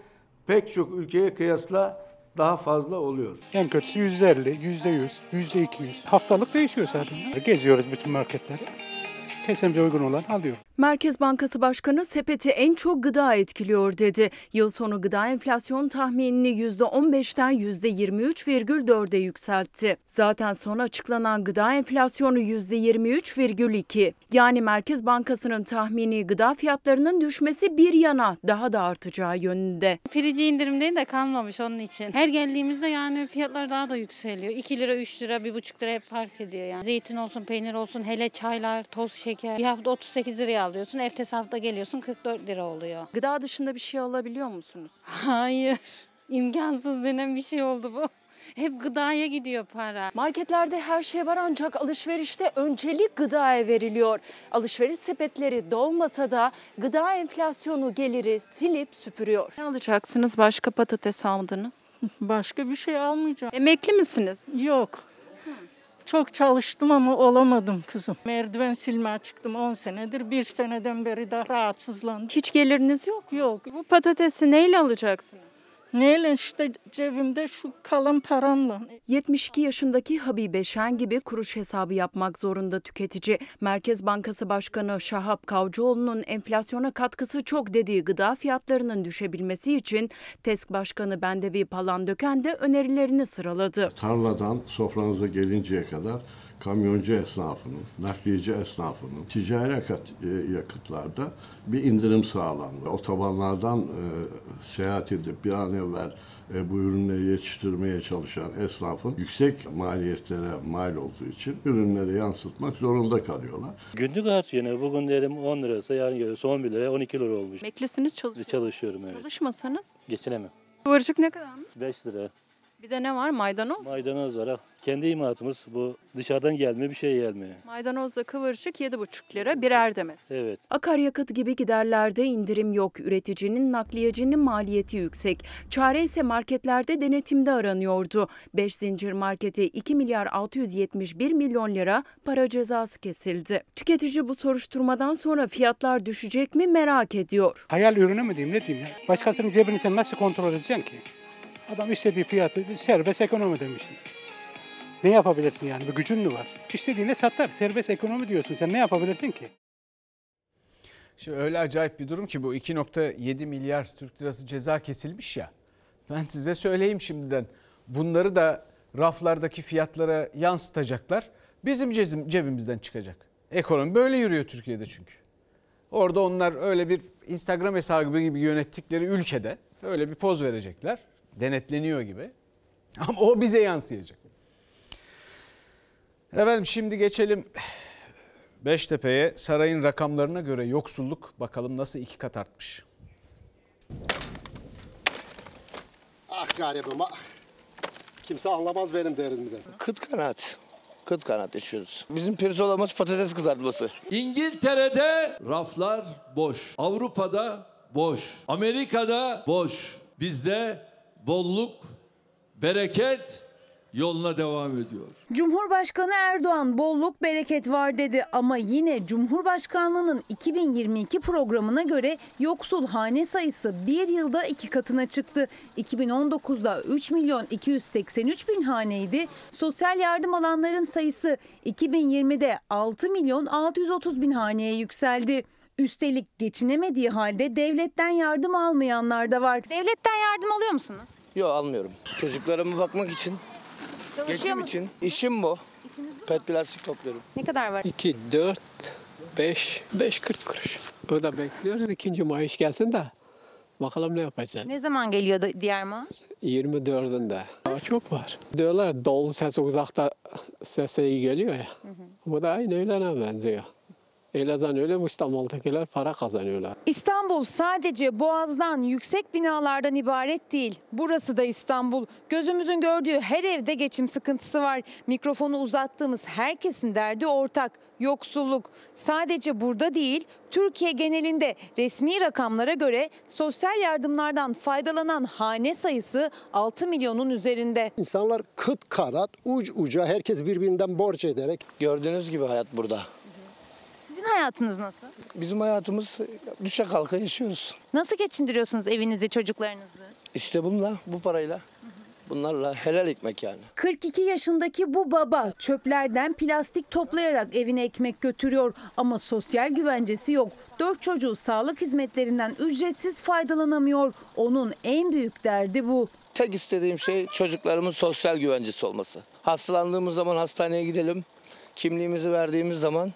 pek çok ülkeye kıyasla daha fazla oluyor. En kötüsü yüzde elli, yüzde yüz, yüzde iki yüz. Haftalık değişiyor zaten. Geziyoruz bütün marketleri. Kesemize uygun olan alıyor. Merkez Bankası Başkanı sepeti en çok gıda etkiliyor dedi. Yıl sonu gıda enflasyon tahminini %15'ten %23,4'e yükseltti. Zaten son açıklanan gıda enflasyonu %23,2. Yani Merkez Bankası'nın tahmini gıda fiyatlarının düşmesi bir yana daha da artacağı yönünde. Pirinci indirimde de kalmamış onun için. Her geldiğimizde yani fiyatlar daha da yükseliyor. 2 lira, 3 lira, 1,5 lira hep fark ediyor yani. Zeytin olsun, peynir olsun, hele çaylar, toz şeker. Bir hafta 38 liraya alıyorsun, ertesi hafta geliyorsun 44 lira oluyor. Gıda dışında bir şey alabiliyor musunuz? Hayır, imkansız denen bir şey oldu bu. Hep gıdaya gidiyor para. Marketlerde her şey var ancak alışverişte öncelik gıdaya veriliyor. Alışveriş sepetleri dolmasa da gıda enflasyonu geliri silip süpürüyor. Ne alacaksınız? Başka patates aldınız. Başka bir şey almayacağım. Emekli misiniz? Yok. Çok çalıştım ama olamadım kızım. Merdiven silmeye çıktım 10 senedir. Bir seneden beri de rahatsızlandım. Hiç geliriniz yok. Yok. Bu patatesi neyle alacaksınız? Neyle işte cebimde şu kalan paramla. 72 yaşındaki Habibe Şen gibi kuruş hesabı yapmak zorunda tüketici. Merkez Bankası Başkanı Şahap Kavcıoğlu'nun enflasyona katkısı çok dediği gıda fiyatlarının düşebilmesi için TESK Başkanı Bendevi Palandöken de önerilerini sıraladı. Tarladan sofranıza gelinceye kadar kamyoncu esnafının, nakliyeci esnafının ticari yakıt, e, yakıtlarda bir indirim sağlandı. Otobanlardan e, seyahat edip bir an evvel e, bu ürünleri yetiştirmeye çalışan esnafın yüksek maliyetlere mal olduğu için ürünleri yansıtmak zorunda kalıyorlar. Günlük artıyor yine. Bugün dedim 10 liraysa yarın görürse 11 liraya 12 lira olmuş. Emeklisiniz çalışıyorsunuz. Çalışıyorum evet. Çalışmasanız Geçinemem. kıvırcık ne kadar mı? 5 lira. Bir de ne var maydanoz? Maydanoz var. ha. Kendi imalatımız bu dışarıdan gelmiyor bir şey gelmiyor. Maydanozla kıvırcık 7,5 lira birer demet. Evet. Akaryakıt gibi giderlerde indirim yok. Üreticinin, nakliyecinin maliyeti yüksek. Çare ise marketlerde denetimde aranıyordu. 5 zincir markete 2 milyar 671 milyon lira para cezası kesildi. Tüketici bu soruşturmadan sonra fiyatlar düşecek mi merak ediyor. Hayal ürünü mü diyeyim ne diyeyim ya? Başkasının cebini sen nasıl kontrol edeceksin ki? Adam istediği fiyatı serbest ekonomi demişsin. Ne yapabilirsin yani? Bir gücün mü var? İstediğine satar. Serbest ekonomi diyorsun. Sen ne yapabilirsin ki? Şimdi öyle acayip bir durum ki bu 2.7 milyar Türk lirası ceza kesilmiş ya. Ben size söyleyeyim şimdiden. Bunları da raflardaki fiyatlara yansıtacaklar. Bizim cebimizden çıkacak. Ekonomi böyle yürüyor Türkiye'de çünkü. Orada onlar öyle bir Instagram hesabı gibi yönettikleri ülkede öyle bir poz verecekler. Denetleniyor gibi. *laughs* Ama o bize yansıyacak. Efendim şimdi geçelim Beştepe'ye. Sarayın rakamlarına göre yoksulluk bakalım nasıl iki kat artmış. Ah garibim ah. Kimse anlamaz benim derdimden. Kıt kanaat. Kıt kanaat yaşıyoruz. Bizim pirzolamız patates kızartması. İngiltere'de raflar boş. Avrupa'da boş. Amerika'da boş. Bizde bolluk, bereket yoluna devam ediyor. Cumhurbaşkanı Erdoğan bolluk bereket var dedi ama yine Cumhurbaşkanlığının 2022 programına göre yoksul hane sayısı bir yılda iki katına çıktı. 2019'da 3 milyon 283 bin haneydi. Sosyal yardım alanların sayısı 2020'de 6 milyon 630 bin haneye yükseldi. Üstelik geçinemediği halde devletten yardım almayanlar da var. Devletten yardım alıyor musunuz? Yok almıyorum. Çocuklarıma bakmak için, Çalışıyor geçim musunuz? için. İşim bu. Pet plastik topluyorum. Ne kadar var? 2, 4, 5, 5 40 kuruş. O da bekliyoruz ikinci maaş gelsin de bakalım ne yapacağız. Ne zaman geliyor da diğer maaş? 24'ünde. Daha çok var. Diyorlar dolu ses uzakta sese iyi geliyor ya. Bu da aynı öylene benziyor. Öyle bu İstanbul'dakiler para kazanıyorlar. İstanbul sadece Boğaz'dan, yüksek binalardan ibaret değil. Burası da İstanbul. Gözümüzün gördüğü her evde geçim sıkıntısı var. Mikrofonu uzattığımız herkesin derdi ortak. Yoksulluk. Sadece burada değil, Türkiye genelinde resmi rakamlara göre sosyal yardımlardan faydalanan hane sayısı 6 milyonun üzerinde. İnsanlar kıt kanat, uç uca herkes birbirinden borç ederek. Gördüğünüz gibi hayat burada. Hayatınız nasıl? Bizim hayatımız düşe kalka yaşıyoruz. Nasıl geçindiriyorsunuz evinizi, çocuklarınızı? İşte bununla, bu parayla. Bunlarla helal ekmek yani. 42 yaşındaki bu baba çöplerden plastik toplayarak evine ekmek götürüyor ama sosyal güvencesi yok. Dört çocuğu sağlık hizmetlerinden ücretsiz faydalanamıyor. Onun en büyük derdi bu. Tek istediğim şey çocuklarımın sosyal güvencesi olması. Hastalandığımız zaman hastaneye gidelim. Kimliğimizi verdiğimiz zaman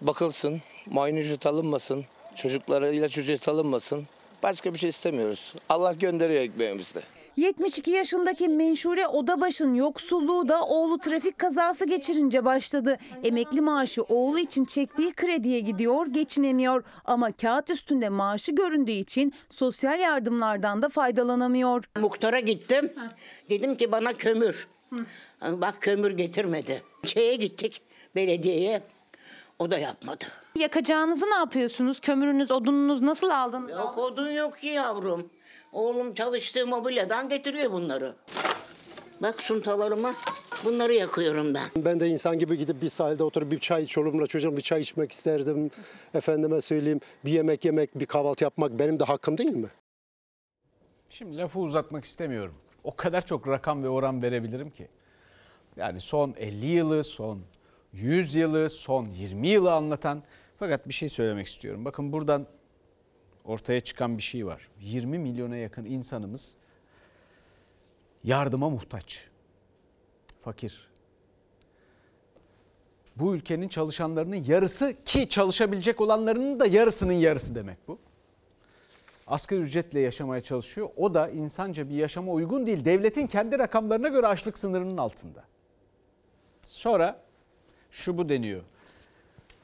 bakılsın, muayene ücret alınmasın, çocuklara ilaç ücret alınmasın. Başka bir şey istemiyoruz. Allah gönderiyor ekmeğimizde. 72 yaşındaki Menşure Odabaş'ın yoksulluğu da oğlu trafik kazası geçirince başladı. Emekli maaşı oğlu için çektiği krediye gidiyor, geçinemiyor. Ama kağıt üstünde maaşı göründüğü için sosyal yardımlardan da faydalanamıyor. Muhtara gittim. Dedim ki bana kömür. Bak kömür getirmedi. Şeye gittik belediyeye. O da yapmadı. Yakacağınızı ne yapıyorsunuz? Kömürünüz, odununuz nasıl aldınız? Yok odun yok ki yavrum. Oğlum çalıştığı mobilyadan getiriyor bunları. Bak suntalarıma bunları yakıyorum ben. Ben de insan gibi gidip bir sahilde oturup bir çay çoluğumla çocuğum bir çay içmek isterdim. Efendime söyleyeyim bir yemek yemek, bir kahvaltı yapmak benim de hakkım değil mi? Şimdi lafı uzatmak istemiyorum. O kadar çok rakam ve oran verebilirim ki. Yani son 50 yılı, son 100 yılı, son 20 yılı anlatan fakat bir şey söylemek istiyorum. Bakın buradan ortaya çıkan bir şey var. 20 milyona yakın insanımız yardıma muhtaç. Fakir. Bu ülkenin çalışanlarının yarısı ki çalışabilecek olanlarının da yarısının yarısı demek bu. Asgari ücretle yaşamaya çalışıyor. O da insanca bir yaşama uygun değil. Devletin kendi rakamlarına göre açlık sınırının altında. Sonra şu bu deniyor.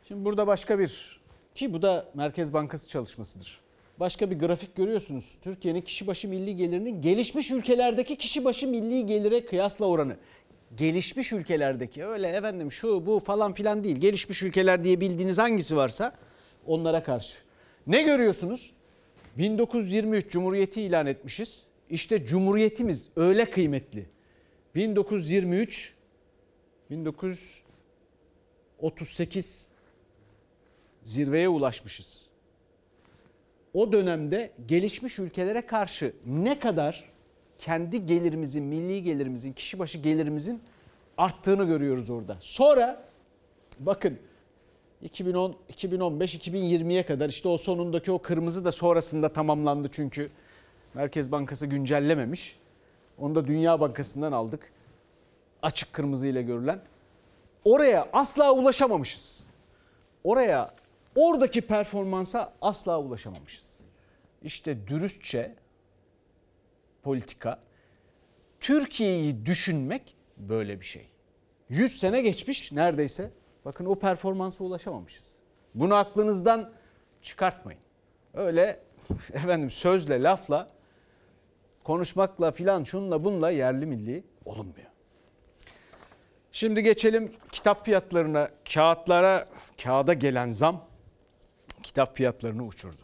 Şimdi burada başka bir ki bu da Merkez Bankası çalışmasıdır. Başka bir grafik görüyorsunuz. Türkiye'nin kişi başı milli gelirinin gelişmiş ülkelerdeki kişi başı milli gelire kıyasla oranı. Gelişmiş ülkelerdeki öyle efendim şu bu falan filan değil. Gelişmiş ülkeler diye bildiğiniz hangisi varsa onlara karşı. Ne görüyorsunuz? 1923 Cumhuriyeti ilan etmişiz. İşte Cumhuriyetimiz öyle kıymetli. 1923 1938 zirveye ulaşmışız. O dönemde gelişmiş ülkelere karşı ne kadar kendi gelirimizin, milli gelirimizin, kişi başı gelirimizin arttığını görüyoruz orada. Sonra bakın 2010, 2015, 2020'ye kadar işte o sonundaki o kırmızı da sonrasında tamamlandı çünkü Merkez Bankası güncellememiş. Onu da Dünya Bankası'ndan aldık. Açık kırmızı ile görülen. Oraya asla ulaşamamışız. Oraya oradaki performansa asla ulaşamamışız. İşte dürüstçe politika Türkiye'yi düşünmek böyle bir şey. 100 sene geçmiş neredeyse. Bakın o performansa ulaşamamışız. Bunu aklınızdan çıkartmayın. Öyle *laughs* efendim sözle lafla konuşmakla filan şunla bunla yerli milli olunmuyor. Şimdi geçelim kitap fiyatlarına, kağıtlara, kağıda gelen zam kitap fiyatlarını uçurdu.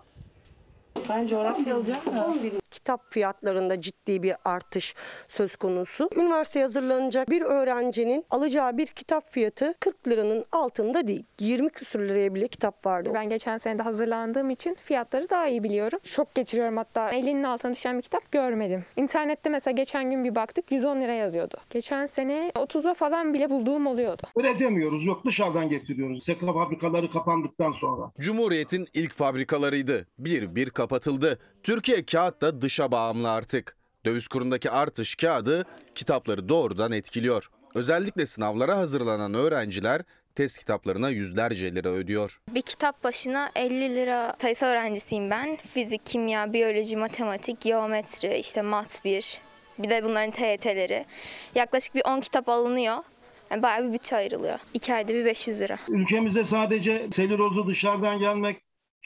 Ben coğrafya alacağım da. Kitap fiyatlarında ciddi bir artış söz konusu. Üniversiteye hazırlanacak bir öğrencinin alacağı bir kitap fiyatı 40 liranın altında değil. 20 küsür liraya bile kitap vardı. Ben geçen sene de hazırlandığım için fiyatları daha iyi biliyorum. Şok geçiriyorum hatta 50'nin altına düşen bir kitap görmedim. İnternette mesela geçen gün bir baktık 110 lira yazıyordu. Geçen sene 30'a falan bile bulduğum oluyordu. Üretemiyoruz. Yok dışarıdan getiriyoruz. Seka fabrikaları kapandıktan sonra. Cumhuriyet'in ilk fabrikalarıydı. Bir bir kapatıldı. Türkiye kağıt da dışa bağımlı artık. Döviz kurundaki artış kağıdı kitapları doğrudan etkiliyor. Özellikle sınavlara hazırlanan öğrenciler test kitaplarına yüzlerce lira ödüyor. Bir kitap başına 50 lira sayısal öğrencisiyim ben. Fizik, kimya, biyoloji, matematik, geometri, işte mat 1. Bir de bunların TYT'leri. Yaklaşık bir 10 kitap alınıyor. Yani bayağı bir bütçe ayrılıyor. 2 ayda bir 500 lira. Ülkemize sadece selülozu dışarıdan gelmek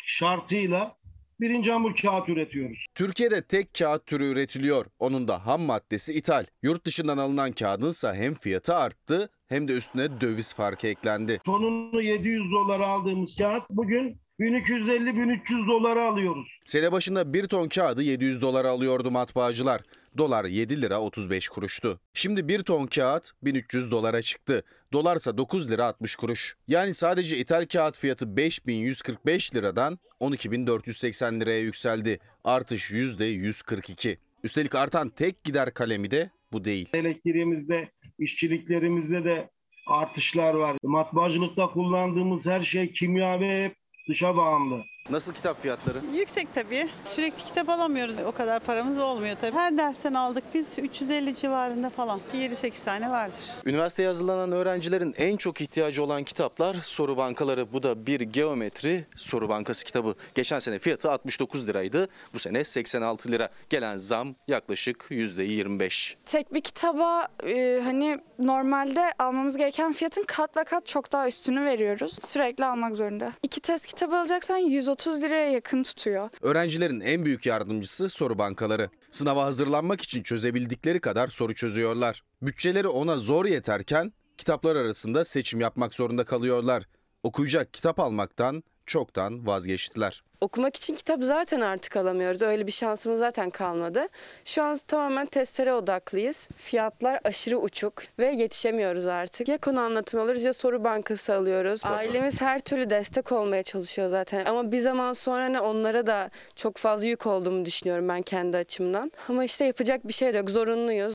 şartıyla birinci hamur kağıt üretiyoruz. Türkiye'de tek kağıt türü üretiliyor. Onun da ham maddesi ithal. Yurt dışından alınan kağıdınsa hem fiyatı arttı hem de üstüne döviz farkı eklendi. Tonunu 700 dolara aldığımız kağıt bugün 1250-1300 dolara alıyoruz. Sene başında bir ton kağıdı 700 dolara alıyordu matbaacılar. Dolar 7 lira 35 kuruştu. Şimdi bir ton kağıt 1300 dolara çıktı. Dolarsa 9 lira 60 kuruş. Yani sadece ithal kağıt fiyatı 5145 liradan 12480 liraya yükseldi. Artış %142. Üstelik artan tek gider kalemi de bu değil. Elektriğimizde, işçiliklerimizde de artışlar var. Matbaacılıkta kullandığımız her şey kimya ve hep dışa bağımlı. Nasıl kitap fiyatları? Yüksek tabii. Sürekli kitap alamıyoruz. O kadar paramız olmuyor tabii. Her dersten aldık biz 350 civarında falan. 7-8 tane vardır. Üniversiteye hazırlanan öğrencilerin en çok ihtiyacı olan kitaplar soru bankaları. Bu da bir geometri soru bankası kitabı. Geçen sene fiyatı 69 liraydı. Bu sene 86 lira. Gelen zam yaklaşık %25. Tek bir kitaba e, hani normalde almamız gereken fiyatın katla kat çok daha üstünü veriyoruz. Sürekli almak zorunda. İki test kitabı alacaksan 130 liraya yakın tutuyor. Öğrencilerin en büyük yardımcısı soru bankaları. Sınava hazırlanmak için çözebildikleri kadar soru çözüyorlar. Bütçeleri ona zor yeterken kitaplar arasında seçim yapmak zorunda kalıyorlar. Okuyacak kitap almaktan çoktan vazgeçtiler. Okumak için kitap zaten artık alamıyoruz. Öyle bir şansımız zaten kalmadı. Şu an tamamen testlere odaklıyız. Fiyatlar aşırı uçuk ve yetişemiyoruz artık. Ya konu anlatımı alıyoruz ya soru bankası alıyoruz. Ailemiz her türlü destek olmaya çalışıyor zaten. Ama bir zaman sonra ne onlara da çok fazla yük olduğumu düşünüyorum ben kendi açımdan. Ama işte yapacak bir şey yok. Zorunluyuz.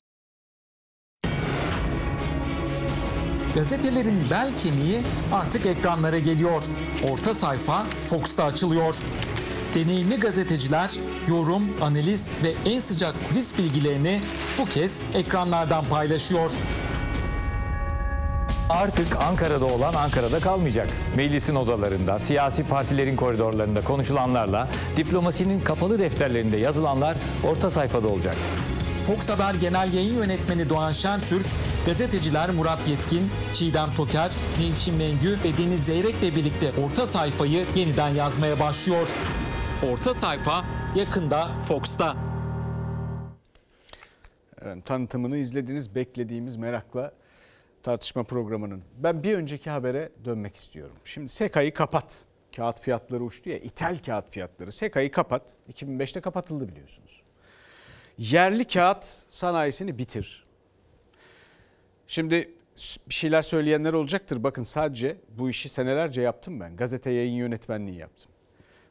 Gazetelerin bel kemiği artık ekranlara geliyor. Orta sayfa Fox'ta açılıyor. Deneyimli gazeteciler yorum, analiz ve en sıcak kulis bilgilerini bu kez ekranlardan paylaşıyor. Artık Ankara'da olan Ankara'da kalmayacak. Meclisin odalarında, siyasi partilerin koridorlarında konuşulanlarla, diplomasinin kapalı defterlerinde yazılanlar orta sayfada olacak. Fox Haber Genel Yayın Yönetmeni Doğan Şentürk, gazeteciler Murat Yetkin, Çiğdem Toker, Nevşin Mengü ve Deniz Zeyrek'le birlikte orta sayfayı yeniden yazmaya başlıyor. Orta sayfa yakında Fox'ta. Evet, tanıtımını izlediniz beklediğimiz merakla tartışma programının. Ben bir önceki habere dönmek istiyorum. Şimdi SEKA'yı kapat. Kağıt fiyatları uçtu ya ithal kağıt fiyatları. SEKA'yı kapat. 2005'te kapatıldı biliyorsunuz. Yerli kağıt sanayisini bitir. Şimdi bir şeyler söyleyenler olacaktır. Bakın sadece bu işi senelerce yaptım ben. Gazete yayın yönetmenliği yaptım.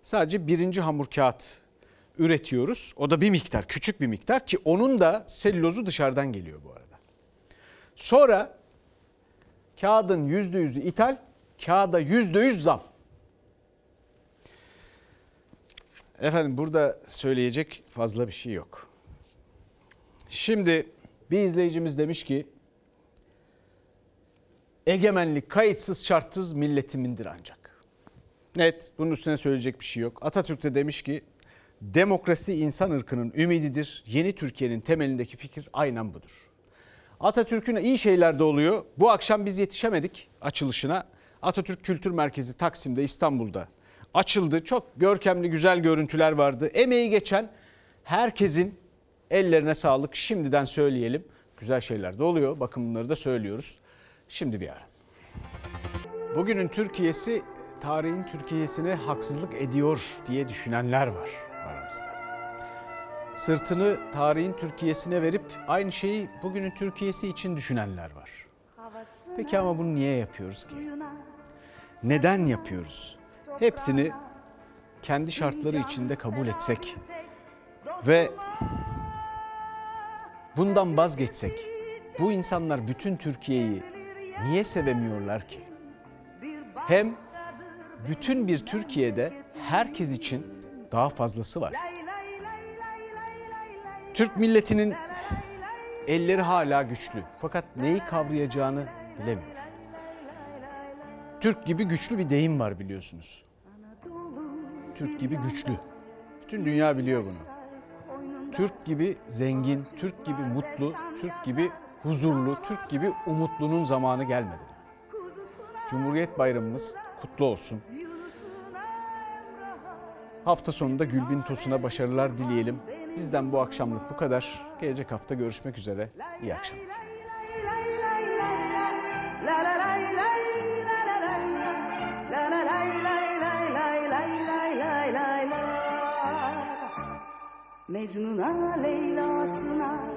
Sadece birinci hamur kağıt üretiyoruz. O da bir miktar, küçük bir miktar ki onun da selülozu dışarıdan geliyor bu arada. Sonra kağıdın yüzde yüzü ithal, kağıda yüzde yüz zam. Efendim burada söyleyecek fazla bir şey yok. Şimdi bir izleyicimiz demiş ki egemenlik kayıtsız şartsız milletimindir ancak. Net bunun üstüne söyleyecek bir şey yok. Atatürk de demiş ki demokrasi insan ırkının ümididir. Yeni Türkiye'nin temelindeki fikir aynen budur. Atatürk'ün iyi şeyler de oluyor. Bu akşam biz yetişemedik açılışına. Atatürk Kültür Merkezi Taksim'de İstanbul'da açıldı. Çok görkemli güzel görüntüler vardı. Emeği geçen herkesin Ellerine sağlık şimdiden söyleyelim. Güzel şeyler de oluyor. Bakın bunları da söylüyoruz. Şimdi bir ara. Bugünün Türkiye'si tarihin Türkiye'sine haksızlık ediyor diye düşünenler var aramızda. Sırtını tarihin Türkiye'sine verip aynı şeyi bugünün Türkiye'si için düşünenler var. Peki ama bunu niye yapıyoruz ki? Neden yapıyoruz? Hepsini kendi şartları içinde kabul etsek ve bundan vazgeçsek bu insanlar bütün Türkiye'yi niye sevemiyorlar ki? Hem bütün bir Türkiye'de herkes için daha fazlası var. Türk milletinin elleri hala güçlü fakat neyi kavrayacağını bilemiyor. Türk gibi güçlü bir deyim var biliyorsunuz. Türk gibi güçlü. Bütün dünya biliyor bunu. Türk gibi zengin, Türk gibi mutlu, Türk gibi huzurlu, Türk gibi umutlunun zamanı gelmedi. Cumhuriyet Bayramımız kutlu olsun. Hafta sonunda Gülbin Tosun'a başarılar dileyelim. Bizden bu akşamlık bu kadar. Gelecek hafta görüşmek üzere. İyi akşamlar. Mecnun'a Leyla'sına.